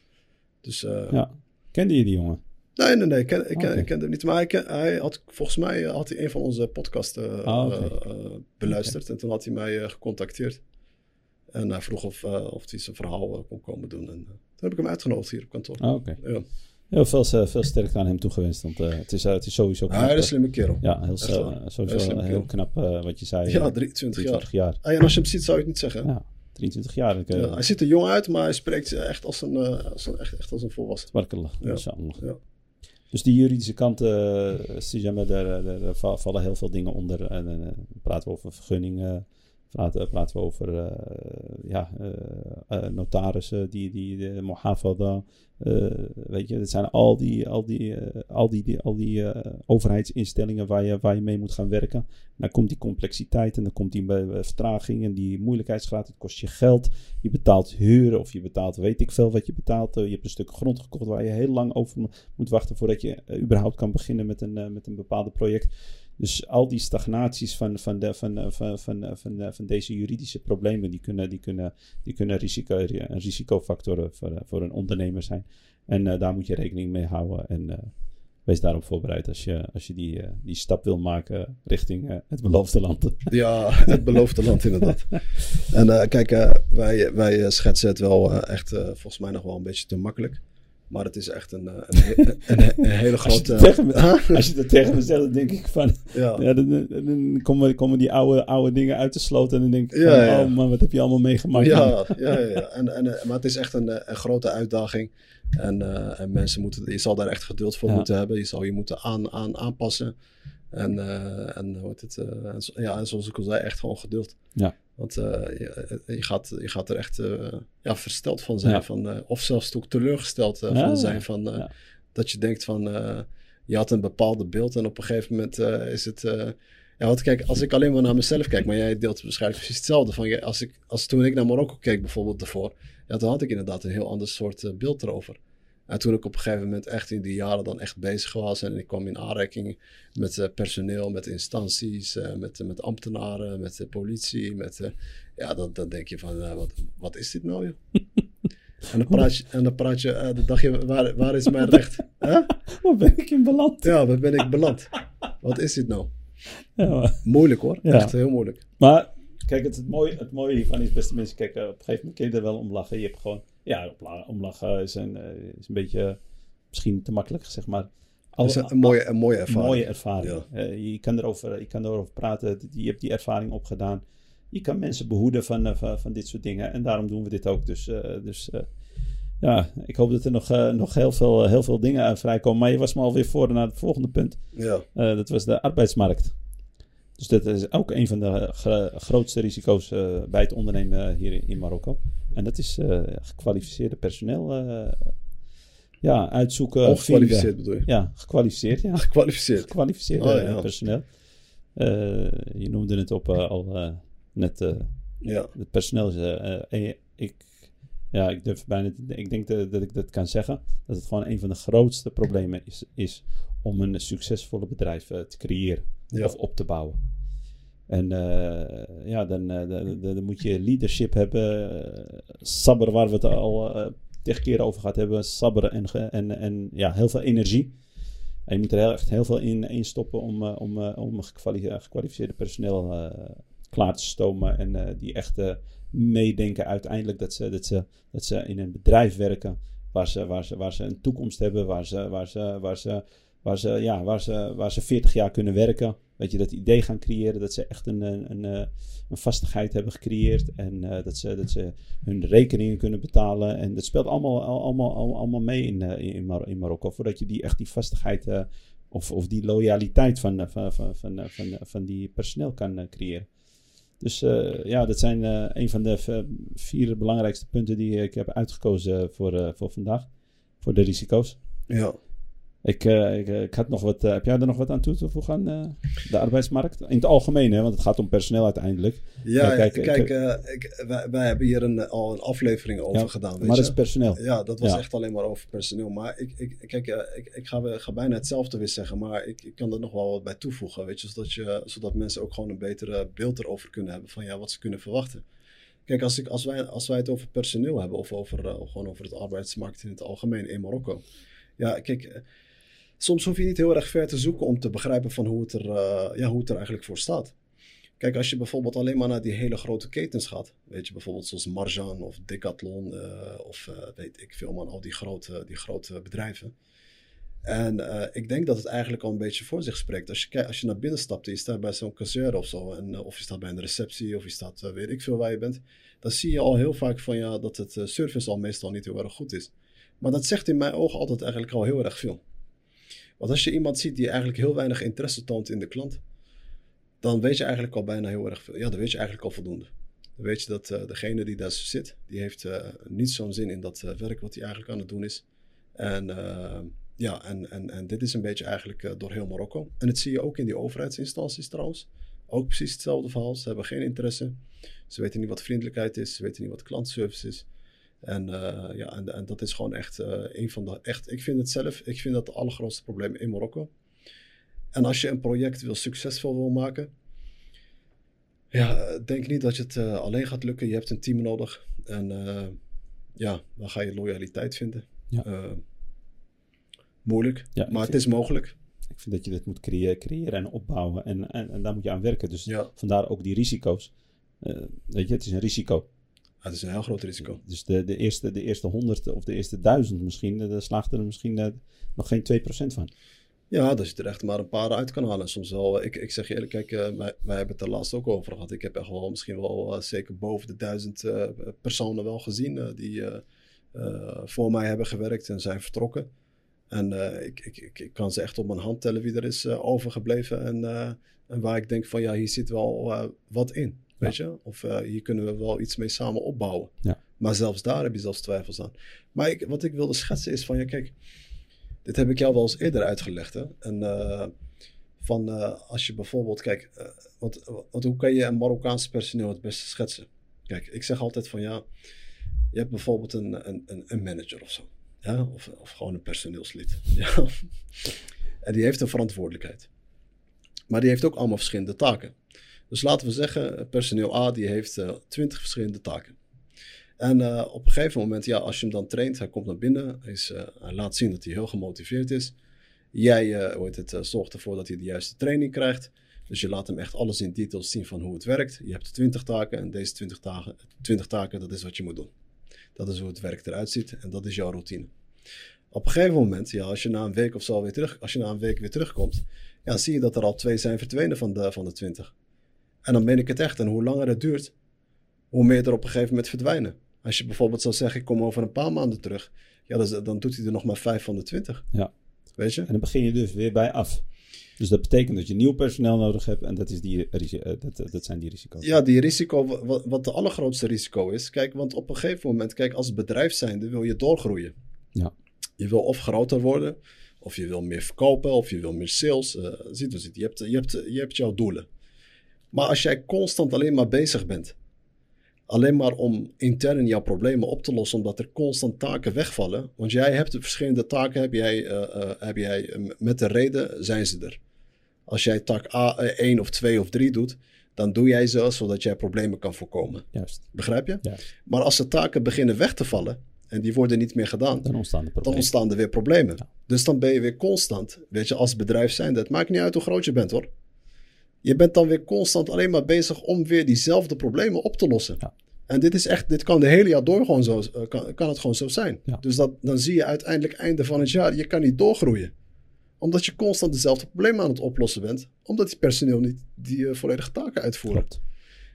Dus, uh, ja. Kende je die jongen? Nee, nee, nee, ik, ken, ik, ken, okay. ik kende hem niet. Maar hij, ken, hij, had, volgens mij had hij een van onze podcasten uh, oh, okay. beluisterd. Okay. En toen had hij mij gecontacteerd. En hij vroeg of, of hij zijn verhaal kon komen doen. En toen heb ik hem uitgenodigd hier op kantoor. Oh, oké. Ja. Heel veel, veel sterkte aan hem toegewenst. Want uh, het, is, uh, het is sowieso knap. Ja, hij is een slimme kerel. Ja, heel, sowieso heel, heel knap wat je zei. Ja, 23, 23 jaar. jaar. Ah, en als je hem ziet, zou je het niet zeggen. Ja, 23 jaar. Ik, ja, hij ziet er jong uit, maar hij spreekt echt als een, als een, echt, echt als een volwassen. Sparkelen. Ja. ja. Dus die juridische kant, uh, daar, daar, daar, vallen heel veel dingen onder. En dan praten we over vergunningen praten, praten we over uh, ja, uh, notarissen, die, die, de mohafada, weet je, dat zijn al die, al die, al die, die, al die overheidsinstellingen waar je, waar je mee moet gaan werken. Dan komt die complexiteit en dan komt die vertraging en die moeilijkheidsgraad, het kost je geld. Je betaalt huren of je betaalt weet ik veel wat je betaalt. je hebt een stuk grond gekocht waar je heel lang over moet wachten voordat je überhaupt kan beginnen met een, met een bepaald project. Dus al die stagnaties van, van, de, van, eh, van, van, eh, van, van, van deze juridische problemen, die kunnen, die kunnen, die kunnen risico, een risicofactor voor, voor een ondernemer zijn. En daar moet je rekening mee houden. En wees daarop voorbereid als je, als je die, die stap wil maken richting het beloofde land. Ja, het beloofde land inderdaad. En kijk, wij, wij schetsen het wel echt volgens mij nog wel een beetje te makkelijk. Maar het is echt een, eh, een, een, een hele grote... Als je, me, als je dat tegen me zegt, dan denk ik van... Ja. ja dan, dan komen, komen, die oude, oude dingen uit de sloot. En dan denk ik van, ja, oh man, wat heb je allemaal meegemaakt? Ja, ja, ja. En, en, eh, maar het is echt een, een grote uitdaging. En, uh, en mensen moeten... Je zal daar echt geduld voor moeten hebben. Je zal je moeten aan, aan, aanpassen. En, uh, en, wordt het, uh, ja, en zoals ik al zei, echt gewoon geduld. Ja. Want uh, je, je, gaat, je gaat er echt ja, versteld van zijn. Van, of zelfs ook teleurgesteld van zijn. Van, Dat je denkt van, je had een bepaalde beeld en op een gegeven moment is het... ja, want kijk, als ik alleen maar naar mezelf kijk, maar jij deelt waarschijnlijk precies hetzelfde. Van, als, ik, als toen ik naar Marokko keek bijvoorbeeld daarvoor, ja, dan had ik inderdaad een heel ander soort beeld erover. En toen ik op een gegeven moment echt in die jaren dan echt bezig was en ik kwam in aanraking met uh, personeel, met instanties, uh, met, uh, met ambtenaren, met de politie, met, ja, dan, dan denk je van, wat, wat is dit nou joh? en dan praat je, en dan, praat je dan dacht je, waar, waar is mijn recht? Huh? Waar ben ik in beland? Ja, waar ben ik beland? Wat is dit nou? Ja, Moeilijk hoor, ja. echt heel moeilijk. Maar kijk, het, het, mooie, het mooie hiervan is, beste mensen, kijk, op een gegeven moment kun je er wel om lachen. Je hebt gewoon ja, omlachen is een, eh, is een beetje misschien te makkelijk gezegd, maar... Alle, is een, mooie, een mooie ervaring. mooie ervaring. Uh, je, kan erover, je kan erover praten, je hebt die ervaring opgedaan. Je kan mensen behoeden van, uh, van, van, dit soort dingen en daarom doen we dit ook. Dus, dus ja, ik hoop dat er nog, nog heel, veel, heel veel dingen vrijkomen. Maar je was me alweer voor naar het volgende punt. Ja. dat was de arbeidsmarkt. Dus dat is ook een van de grootste risico's bij het ondernemen hier in Marokko. En dat is uh, gekwalificeerde personeel uh, ja, uitzoeken. Ongekwalificeerd bedoel je? Ja, gekwalificeerd. Ja. Gekwalificeerd. Gekwalificeerd oh, ja. personeel. je noemde het op al net. ja. Het personeel is. ik, ja, ik durf bijna. Ik denk dat, dat, ik dat kan zeggen. Dat het gewoon een van de grootste problemen is, is om een succesvolle bedrijf te creëren of op te bouwen. En uh, ja, dan, uh, dan, dan, moet je leadership hebben. Uh, sabber, waar we het al tegen keer over gehad hebben. Sabber en, en, en ja, heel veel energie. En je moet er heel, echt heel veel in, in stoppen om, om, om gekwalificeerde personeel klaar te stomen. En die echt meedenken uiteindelijk dat ze, dat, ze, dat ze in een bedrijf werken. Waar ze, waar, ze, waar ze een toekomst hebben. Waar ze, waar ze, waar ze, waar ze, ja, waar ze, waar ze 40 jaar kunnen werken weet je, dat idee gaan creëren. Dat ze echt een, een, een, eh, een vastigheid hebben gecreëerd. En uh, dat, ze, dat ze hun rekeningen kunnen betalen. En dat speelt allemaal, allemaal, allemaal mee in, in, Mar in Marokko. Voordat je die, echt die vastigheid of, of die loyaliteit van, van, van, van, van, van die personeel kan creëren. Dus ja, dat zijn een van de vier belangrijkste punten die ik heb uitgekozen voor, voor vandaag. Voor de risico's. Ja. Ik, uh, ik, ik, had nog wat, uh, heb jij er nog wat aan toe te voegen aan uh, de arbeidsmarkt? In het algemeen, hè, want het gaat om personeel uiteindelijk. Ja, kijk, kijk ik, wij, wij, hebben hier een, al een aflevering over ja, gedaan. Weet maar dat is personeel. Ja, dat was ja. echt alleen maar over personeel. Maar ik, ik, kijk, ik, ik ga, ga bijna hetzelfde weer zeggen, maar ik, ik kan er nog wel wat bij toevoegen. Weet je, zodat, je, zodat mensen ook gewoon een betere beeld erover kunnen hebben van ja, wat ze kunnen verwachten. Kijk, als, ik, als, wij, als wij het over personeel hebben of over, gewoon over het arbeidsmarkt in het algemeen in Marokko. Ja, kijk soms hoef je niet heel erg ver te zoeken om te begrijpen van hoe het er, uh, ja, hoe het er eigenlijk voor staat. Kijk, als je bijvoorbeeld alleen maar naar die hele grote ketens gaat, weet je, bijvoorbeeld zoals Marjan of Decathlon uh, of uh, weet ik veel man, al die grote, die grote bedrijven. En ik denk dat het eigenlijk al een beetje voor zich spreekt. Als je, als je naar binnen stapt en je staat bij zo'n kasseur of zo, of je staat bij een receptie of je staat, weet ik veel waar je bent, dan zie je al heel vaak van ja, dat het service al meestal niet heel erg goed is. Maar dat zegt in mijn ogen altijd eigenlijk al heel erg veel. Want als je iemand ziet die eigenlijk heel weinig interesse toont in de klant, dan weet je eigenlijk al bijna heel erg veel. Ja, dan weet je eigenlijk al voldoende. Dan weet je dat uh, degene die daar zit, die heeft uh, niet zo'n zin in dat uh, werk wat hij eigenlijk aan het doen is. En ja, en, en, en dit is een beetje eigenlijk door heel Marokko. En dat zie je ook in die overheidsinstanties trouwens. Ook precies hetzelfde verhaal. Ze hebben geen interesse. Ze weten niet wat vriendelijkheid is. Ze weten niet wat klantservice is. En, uh, ja, en, en, dat is gewoon echt uh, een van de. Echt, ik vind het zelf, ik vind dat het allergrootste probleem in Marokko. En als je een project wil succesvol wil maken, ja, denk niet dat je het uh, alleen gaat lukken. Je hebt een team nodig. En ja, dan ga je loyaliteit vinden. Ja. Moeilijk, Ja, maar het is mogelijk. Ik vind dat je dit moet creë- creëren en opbouwen. En, en, en daar moet je aan werken. Dus Ja, vandaar ook die risico's. Eh, weet je, het is een risico. Het is een heel groot risico. Dus de, de, eerste, de eerste honderd of de eerste duizend misschien, eh, daar slaagt er misschien eh, nog geen 2% van. Ja, dat je er echt maar een paar uit kan halen. Soms wel, ik, ik zeg je eerlijk, kijk, eh, wij, wij hebben het er laatst ook over gehad. Ik heb echt wel misschien wel eh, zeker boven de duizend eh, personen wel gezien eh, die eh, eh, voor mij hebben gewerkt en zijn vertrokken. En eh, ik, ik, ik, ik kan ze echt op mijn hand tellen wie er is eh, overgebleven en, eh, en waar ik denk van ja, hier zit wel eh, wat in. Weet je? Of eh, hier kunnen we wel iets mee samen opbouwen. Ja. Maar zelfs daar heb je zelfs twijfels aan. Maar ik, wat ik wilde schetsen is van ja, kijk, dit heb ik jou wel eens eerder uitgelegd. Hè? En eh, van eh, als je bijvoorbeeld, kijk, want, want hoe kan je een Marokkaans personeel het beste schetsen? Kijk, ik zeg altijd van ja, je hebt bijvoorbeeld een, een, een, een manager of zo. Ja? Of, of gewoon een personeelslid. Ja? En die heeft een verantwoordelijkheid. Maar die heeft ook allemaal verschillende taken. Dus laten we zeggen, personeel A die heeft eh, twintig verschillende taken. En eh, op een gegeven moment, ja, als je hem dan traint, hij komt naar binnen, hij, is, eh, laat zien dat hij heel gemotiveerd is. Jij eh, hoe heet het, eh, zorgt ervoor dat hij de juiste training krijgt. Dus je laat hem echt alles in details zien van hoe het werkt. Je hebt 20 taken en deze 20 taken, 20 taken, dat is wat je moet doen. Dat is hoe het werk eruit ziet en dat is jouw routine. Op een gegeven moment, ja, als je na een week of zo weer terug, als je na een week weer terugkomt, ja, zie je dat er al twee zijn verdwenen van de, van de 20. En dan meen ik het echt. En hoe langer het duurt, hoe meer er op een gegeven moment verdwijnen. Als je bijvoorbeeld zou zeggen, ik kom over een paar maanden terug, ja, dan, doet hij er nog maar vijf van de 20. Ja. Weet je? En dan begin je dus weer bij af. Dus dat betekent dat je nieuw personeel nodig hebt en dat, is die, risi- eh, dat, dat zijn die risico's. Ja, die risico, wa- wat, wat de allergrootste risico is. Kijk, want op een gegeven moment, kijk, als bedrijf zijnde wil je doorgroeien. Ja. Je wil of groter worden, of je wil meer verkopen, of je wil meer sales. eh ziet we je hebt, je, hebt, je hebt jouw doelen. Maar als jij constant alleen maar bezig bent, alleen maar om intern jouw problemen op te lossen, omdat er constant taken wegvallen. Want jij hebt de verschillende taken, heb jij, eh, eh, heb jij eh, met de reden zijn ze er. Als jij tak A, eh, 1 of 2 of 3 doet, dan doe jij ze zodat jij problemen kan voorkomen. Juist. Begrijp je? Ja. Maar als de taken beginnen weg te vallen en die worden niet meer gedaan, Dan ontstaan de dan ontstaan er weer problemen. Ja. Dus dan ben je weer constant, weet je, als bedrijf zijn. Het maakt niet uit hoe groot je bent hoor. Je bent dan weer constant alleen maar bezig om weer diezelfde problemen op te lossen. Ja. En dit is echt, dit kan de hele jaar door gewoon zo, eh, kan, kan het gewoon zo zijn. Ja. Dus dat, dan zie je uiteindelijk einde van het jaar, je kan niet doorgroeien. Omdat je constant dezelfde problemen aan het oplossen bent. Omdat die personeel niet die eh, volledige taken uitvoeren. Klopt.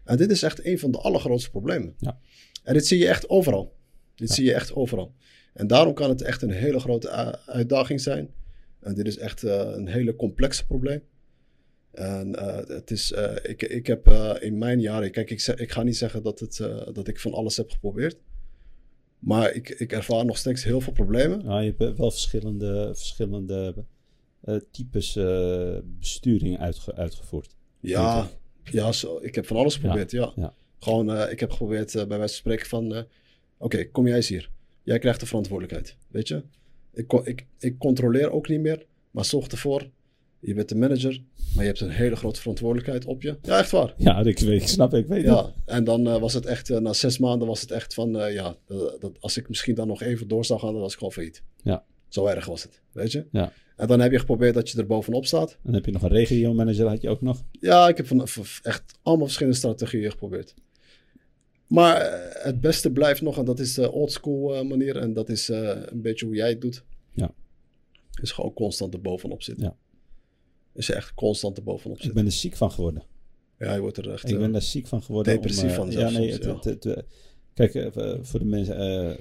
En dit is echt een van de allergrootste problemen. Ja. En dit zie je echt overal. Dit Ja. zie je echt overal. En daarom kan het echt een hele grote u- uitdaging zijn. En dit is echt eh, een hele complexe probleem. En eh, het is, eh, ik, ik heb eh, in mijn jaren, kijk, ik, ik ga niet zeggen dat, het, dat ik van alles heb geprobeerd. Maar ik, ik ervaar nog steeds heel veel problemen. Nou, je hebt wel verschillende, verschillende types besturing uitge- uitgevoerd. Ja, ja zo, ik heb van alles geprobeerd, ja. ja. Gewoon, ik heb geprobeerd bij wijze van spreken van... Oké, kom jij eens hier. Jij krijgt de verantwoordelijkheid, weet je. Ik, ik, ik controleer ook niet meer, maar zorg ervoor. Je bent de manager, maar je hebt een hele grote verantwoordelijkheid op je. Ja, echt waar. Ja, ik, weet- ik snap, ik weet het. Ja, en dan eh, was het echt, eh, na zes maanden was het echt van... eh, ja, dat, als ik misschien dan nog even door zou gaan, dan was ik gewoon failliet. Ja. Zo erg was het, weet je. Ja. En dan heb je geprobeerd dat je er bovenop staat. Dan heb je nog een regio-manager, had je ook nog. Ja, ik heb van, echt allemaal verschillende strategieën geprobeerd. Maar het beste blijft nog, en dat is de oldschool manier. En dat is een beetje hoe jij het doet. Ja. Is gewoon constant er bovenop zitten. Ja. Is echt constant er bovenop Ik zitten. ben er ziek van geworden. Ja, je wordt er echt... Ik eh, ben daar ziek van geworden. depressief om, eh, van Ja, zelfs nee, soms, het, het, het, eh, kijk, eh, voor de mensen, eh,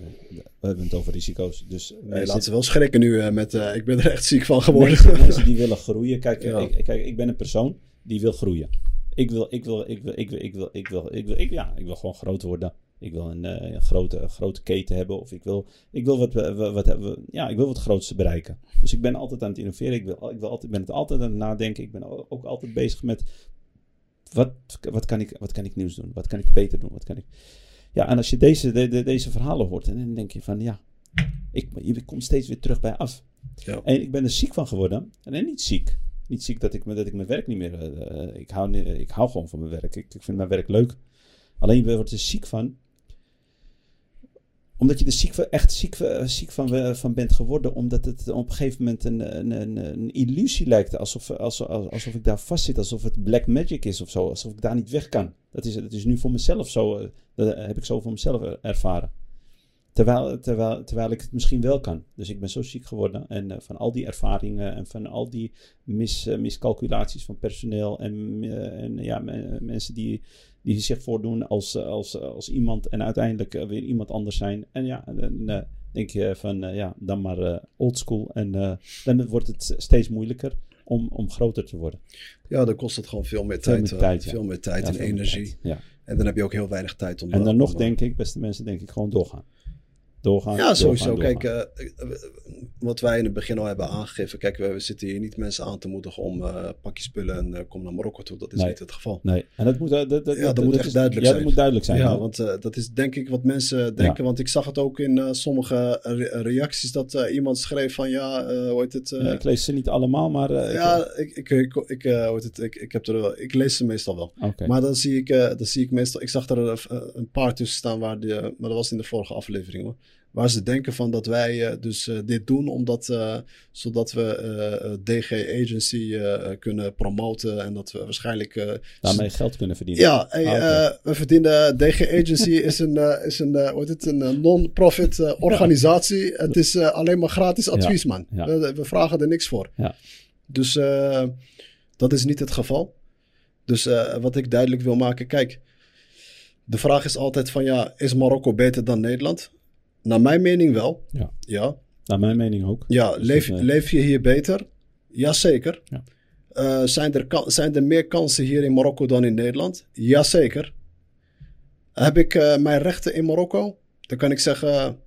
we hebben het over risico's. Dus nee, mensen- laat ze wel schrikken nu eh, met... eh, ik ben er echt ziek van geworden. mensen, mensen die willen groeien. Kijk, eh, Ja. ik, kijk, ik ben een persoon die wil groeien. Ik wil, ik wil, ik wil, ik wil, ik wil, ik wil, ik wil, ik, ja, ik wil gewoon groot worden. Ik wil een, eh, een grote, een grote keten hebben. Of ik wil, ik wil wat, eh, wat, wat, wat- ja, ik wil wat groots bereiken. Dus ik ben altijd aan het innoveren. Ik, wil, ik wil altijd, ben het altijd aan het nadenken. Ik ben ook altijd bezig met wat, wat, kan ik, wat kan ik nieuws doen? Wat kan ik beter doen? Wat kan ik... Ja, en als je deze, de, de- deze verhalen hoort, en dan denk je van ja, ik, je komt steeds weer terug bij af. Ja. En ik ben er ziek van geworden. En niet ziek. Niet ziek dat ik, dat ik mijn werk niet meer... eh, ik, hou, ik hou gewoon van mijn werk. Ik, ik vind mijn werk leuk. Alleen je wordt er ziek van. Omdat je er ziek echt ziek, van- ziek van, eh, van bent geworden. Omdat het op een gegeven moment een, een, een, een illusie lijkt. Alsof, alsof, alsof ik daar vast zit. Alsof het black magic is of zo. Alsof ik daar niet weg kan. Dat is, dat is nu voor mezelf zo. eh, Dat heb ik zo voor mezelf er- ervaren. Terwijl, terwijl, terwijl ik het misschien wel kan. Dus ik ben zo ziek geworden. En eh, van al die ervaringen en van al die mis, eh, miscalculaties van personeel. En, eh, en ja, me- mensen die, die zich voordoen als, als, als iemand. En uiteindelijk weer iemand anders zijn. En ja, dan denk je van ja, dan maar oldschool. En dan wordt het steeds moeilijker om, om groter te worden. Ja, dan kost het gewoon veel meer Veel tijd. meer tijd, ja. Veel meer tijd Ja, en energie. tijd. Ja. En dan heb je ook heel weinig tijd om... En dan nog om, denk ik, beste mensen, denk ik gewoon doorgaan. Doorgaan. Ja, sowieso. doorgaan, Kijk, doorgaan. eh, eh, wat wij in het begin al hebben aangegeven. Kijk, we, we zitten hier niet mensen aan te moedigen om eh pak je spullen en kom naar Marokko toe. Dat is Nee. niet het geval. Nee, en dat moet, dat, dat, Ja, dat moet echt is- duidelijk ja, zijn. dat moet duidelijk zijn. ja, hè? want dat is denk ik wat mensen denken. Want ik zag het ook in sommige re- reacties dat iemand schreef van ja, hoe heet het? Ja, ik lees ze niet allemaal, maar... ja, ik, ik, ik, ik, hoe heet het? Ik, ik, heb er, wel- ik lees ze meestal wel. Maar dan zie ik, dan zie ik meestal, ik zag er een paar tussen staan waar maar dat was in de vorige aflevering hoor. Waar ze denken van dat wij eh, dus eh, dit doen omdat, eh, zodat we DG Agency kunnen promoten en dat we waarschijnlijk... Daarmee geld kunnen verdienen. ja, Ah, we verdienen. DG Agency is een, is een, hoe het, een non-profit organisatie. Het is alleen maar gratis advies, man. ja. We, we vragen er niks voor. Ja. Dus dat is niet het geval. Dus wat ik duidelijk wil maken, kijk. De vraag is altijd van ja, is Marokko beter dan Nederland? Naar mijn mening wel. Ja. Ja, Naar mijn mening ook. ja Dus leef, dat, eh, leef je hier beter? Jazeker. Ja. Eh, zijn, er zijn er meer kansen hier in Marokko dan in Nederland? Jazeker. Heb ik eh, mijn rechten in Marokko? Dan kan ik zeggen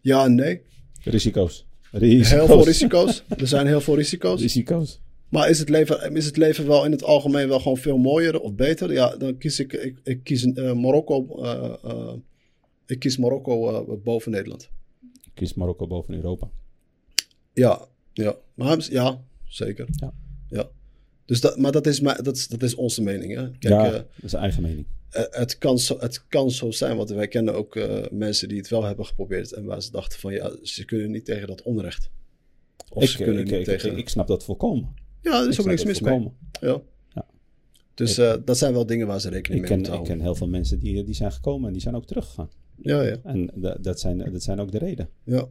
ja en nee. Risico's. Risico's. Heel veel risico's. Er zijn heel veel risico's. Risico's. Maar is het, leven, is het leven wel in het algemeen wel gewoon veel mooier of beter? Ja, dan kies ik, ik, ik kies Marokko. Ik kies Marokko eh, boven Nederland. Ik kies Marokko boven Europa. Ja, ja. Maar ja, zeker. Ja. ja. Dus dat, maar dat is, mijn- dat, is, dat is onze mening. Hè? Kijk, ja, eh, dat is eigen mening. eh, het, kan zo, het kan zo zijn, want wij kennen ook mensen die het wel hebben geprobeerd. En waar ze dachten van ja, ze kunnen niet tegen dat onrecht. Of Ik, ze kunnen ik, niet ik, tegen. ik, ik snap dat volkomen. ja, er Ik is ook niks mis mee. Ja. Ja. Dus dat zijn wel dingen waar ze rekening Ik mee ken, moeten ik houden. ken heel veel mensen die, die zijn gekomen en die zijn ook teruggegaan. Ja, ja. En da- dat zijn, dat zijn ook de redenen. Ja,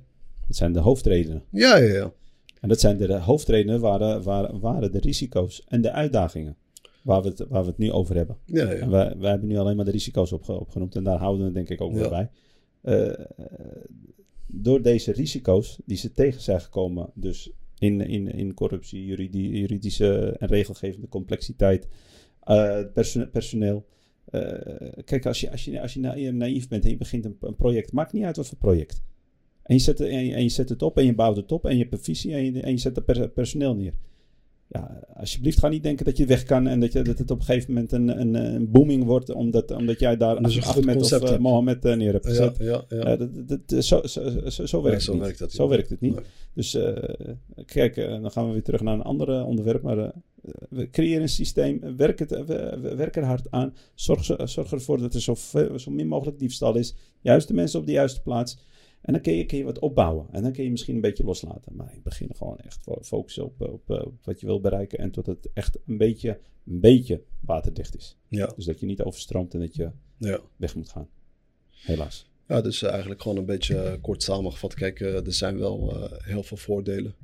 Dat zijn de hoofdredenen. ja, ja. ja. En dat zijn de, de hoofdredenen waren, waren, waren de risico's en de uitdagingen. Waar we het, waar we het nu over hebben. ja, ja. En wij, wij hebben nu alleen maar de risico's opge- opgenoemd. En daar houden we het denk ik ook wel Ja. bij. Eh, door deze risico's die ze tegen zijn gekomen. Dus in, in, in corruptie, juridi- juridische en regelgevende complexiteit. eh, perso- personeel. Eh, kijk, als je, als, je, als je na- naïef bent en je begint een, een project. Maakt niet uit wat voor project. En je, zet, het- en, je, en je zet het op en je bouwt het op. En je hebt een visie en je, en je zet er per- personeel neer. Ja, alsjeblieft ga niet denken dat je weg kan en dat, je, dat het op een gegeven moment een, een, een booming wordt, omdat, omdat jij daar Dus een Ahmed of eh, hebt. Mohammed eh, neer hebt Ja, gezet. ja, ja. Eh, dat, dat- zo, zo, zo, zo werkt het niet. werkt dat zo werkt het niet. Nee. Dus eh, kijk, eh, dan gaan we weer terug naar een ander eh, onderwerp. Maar we creëren een systeem, werk, het, we, we werken er hard aan. Zorg, zo- zorg ervoor dat er zo, zo min mogelijk diefstal is. Juiste mensen op de juiste plaats. En dan kun je, kun je wat opbouwen. En dan kun je misschien een beetje loslaten. Maar in het begin gewoon echt fo- focussen op, op, op wat je wil bereiken. En tot het echt een beetje, een beetje waterdicht is. Ja, Dus dat je niet overstroomt en dat je ja. weg moet gaan. Helaas. Ja, dus eh, eigenlijk gewoon een beetje eh, kort samengevat. Kijk, eh, er zijn wel heel veel voordelen.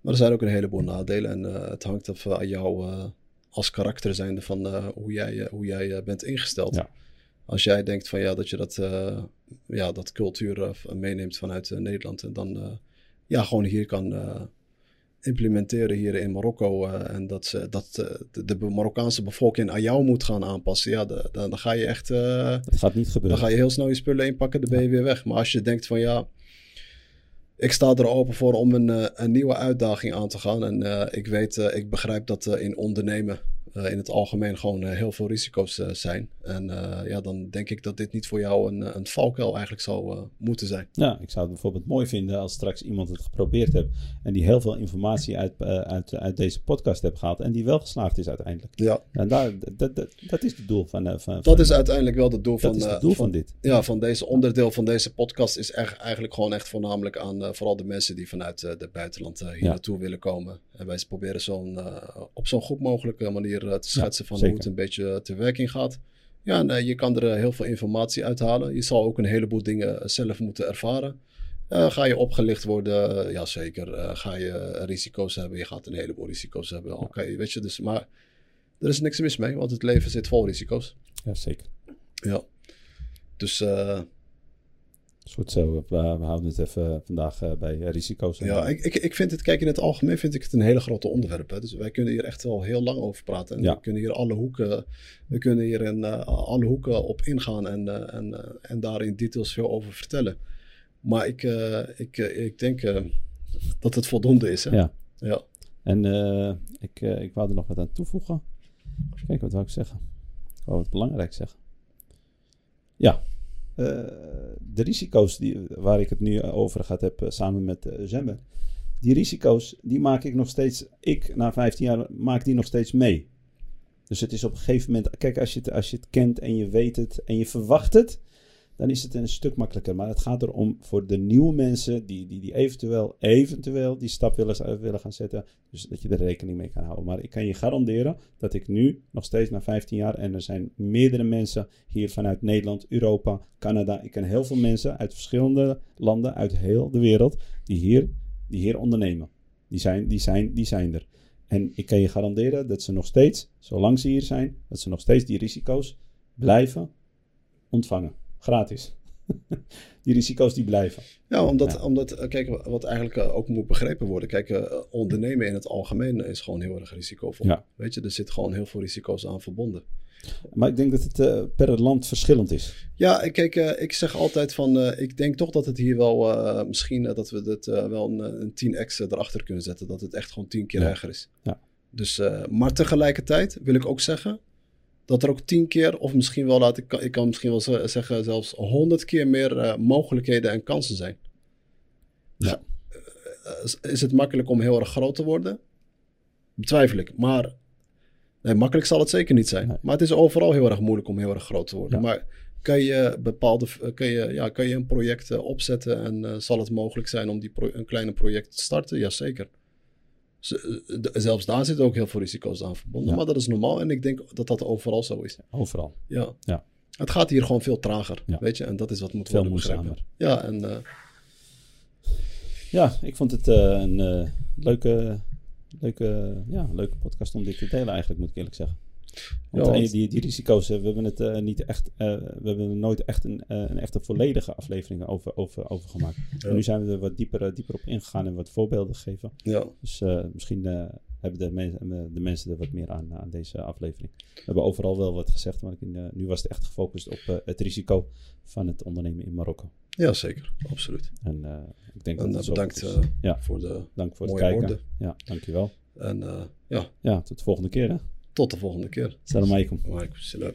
Maar er zijn ook een heleboel nadelen. En het hangt af aan jou als karakter zijnde van hoe jij, hoe jij bent ingesteld. Ja. Als jij denkt van ja, dat je dat, ja, dat cultuur meeneemt vanuit Nederland. En dan ja, gewoon hier kan implementeren hier in Marokko. eh, en dat, ze, dat eh, de, de Marokkaanse bevolking aan jou moet gaan aanpassen. Ja, de- dan, dan ga je echt... eh, Dat gaat niet dan gebeuren. ga je heel snel je spullen inpakken, dan ben je weer weg. Maar als je denkt van ja, ik sta er open voor om een, een nieuwe uitdaging aan te gaan. En ik weet, ik begrijp dat in ondernemen in het algemeen gewoon eh, heel veel risico's eh, zijn. En eh, ja, dan denk ik dat dit niet voor jou een, een valkuil eigenlijk zou eh, moeten zijn. Ja, ik zou het bijvoorbeeld mooi vinden als straks iemand het geprobeerd heeft en die heel veel informatie uit, eh, uit, uit deze podcast heeft gehaald en die wel geslaagd is uiteindelijk. Ja, En daar, dat, dat, dat is het doel van, eh, van, dat is uiteindelijk wel het doel dat van, is eh, het doel van, van dit. ja, van deze onderdeel van deze podcast. Is echt, eigenlijk gewoon echt voornamelijk aan eh, vooral de mensen die vanuit eh, het buitenland eh, hier Ja. naartoe willen komen. En wij proberen zo'n, eh, op zo'n goed mogelijke manier eh, te schetsen van zeker. hoe het een beetje te werking gaat. Ja, en eh, je kan er eh, heel veel informatie uithalen. Je zal ook een heleboel dingen eh, zelf moeten ervaren. Eh, ga je opgelicht worden? Jazeker. Uh, ga je risico's hebben? Je gaat een heleboel risico's hebben. Oké, okay, weet je. Dus, maar er is niks mis mee, want het leven zit vol risico's. Ja, zeker. Ja. Dus... Uh, Goed zo, we, houden het even vandaag uh, bij risico's. Ja, ik, ik, ik vind het, kijk, in het algemeen vind ik het een hele grote onderwerp. Hè. Dus wij kunnen hier echt wel heel lang over praten. En ja. we kunnen hier alle hoeken, we kunnen hier in uh, alle hoeken op ingaan en, uh, en, uh, en daar in details veel over vertellen. Maar ik, ik, ik denk dat het voldoende is. Hè? Ja. ja. En ik, ik wou er nog wat aan toevoegen. Even kijken, wat wil ik zeggen? Ik wou wat belangrijk zeggen. Ja, uh, de risico's die, waar ik het nu over gehad heb uh, samen met uh, Zembe. Die risico's, die maak ik nog steeds, ik na 15 jaar maak die nog steeds mee. Dus het is op een gegeven moment, kijk als je, het, als je het kent en je weet het en je verwacht het, dan is het een stuk makkelijker. Maar het gaat erom voor de nieuwe mensen die, die, die eventueel, eventueel die stap willen, willen gaan zetten. Dus dat je er rekening mee kan houden. Maar ik kan je garanderen dat ik nu nog steeds na 15 jaar, en er zijn meerdere mensen hier vanuit Nederland, Europa, Canada. Ik ken heel veel mensen uit verschillende landen, uit heel de wereld, die hier, die hier ondernemen. Die zijn, die, zijn, die zijn er. En ik kan je garanderen dat ze nog steeds, zolang ze hier zijn, dat ze nog steeds die risico's blijven ontvangen gratis. die risico's die blijven. Ja, omdat, ja. omdat kijk, wat eigenlijk uh, ook moet begrepen worden. Kijk, uh, ondernemen in het algemeen is gewoon heel erg risicovol. Ja. Weet je, er zit gewoon heel veel risico's aan verbonden. Maar ik denk dat het uh, per land verschillend is. Ja, kijk, ik zeg altijd van, ik denk toch dat het hier wel, misschien dat we het wel een, een 10x erachter kunnen zetten. Dat het echt gewoon tien keer ja. erger is. Ja. Dus, maar tegelijkertijd wil ik ook zeggen, dat er ook tien keer, of misschien wel, laat ik, ik kan misschien wel zeggen, zelfs honderd keer meer uh, mogelijkheden en kansen zijn. Ja. Uh, is het makkelijk om heel erg groot te worden? Betwijfel ik. Maar nee, makkelijk zal het zeker niet zijn. Nee. Maar het is overal heel erg moeilijk om heel erg groot te worden. Ja. Maar kan je, bepaalde, kan, je, ja, kan je een project uh, opzetten en uh, zal het mogelijk zijn om die pro een kleine project te starten? Jazeker. Zelfs daar zitten ook heel veel risico's aan verbonden. Ja. Maar dat is normaal en ik denk dat dat overal zo is. Overal. Ja. Ja. Het gaat hier gewoon veel trager, Ja. weet je. En dat is wat moet Veel worden begrepen. Ja, en uh, Ja, ik vond het eh, een eh, leuke, leuke, ja, leuke podcast om dit te delen eigenlijk, moet ik eerlijk zeggen. Want Ja, eh, want- die, die risico's, eh, we hebben het eh, niet echt, we hebben er nooit echt een, een echte volledige aflevering over, over, over gemaakt. Ja. En nu zijn we er wat dieper, dieper op ingegaan en wat voorbeelden gegeven. ja, Dus misschien hebben de, men- eh, de mensen er wat meer aan, aan deze aflevering. We hebben overal wel wat gezegd, maar ik, nu was het echt gefocust op het risico van het ondernemen in Marokko. ja, zeker. Absoluut. En ik denk En dat het zo bedankt Ja. voor de Dank voor het kijken. woorden. Ja, dankjewel. En ja, Ja, tot de volgende keer. Hè. Tot de volgende keer. Salam alaikum. Wa alaikum salam.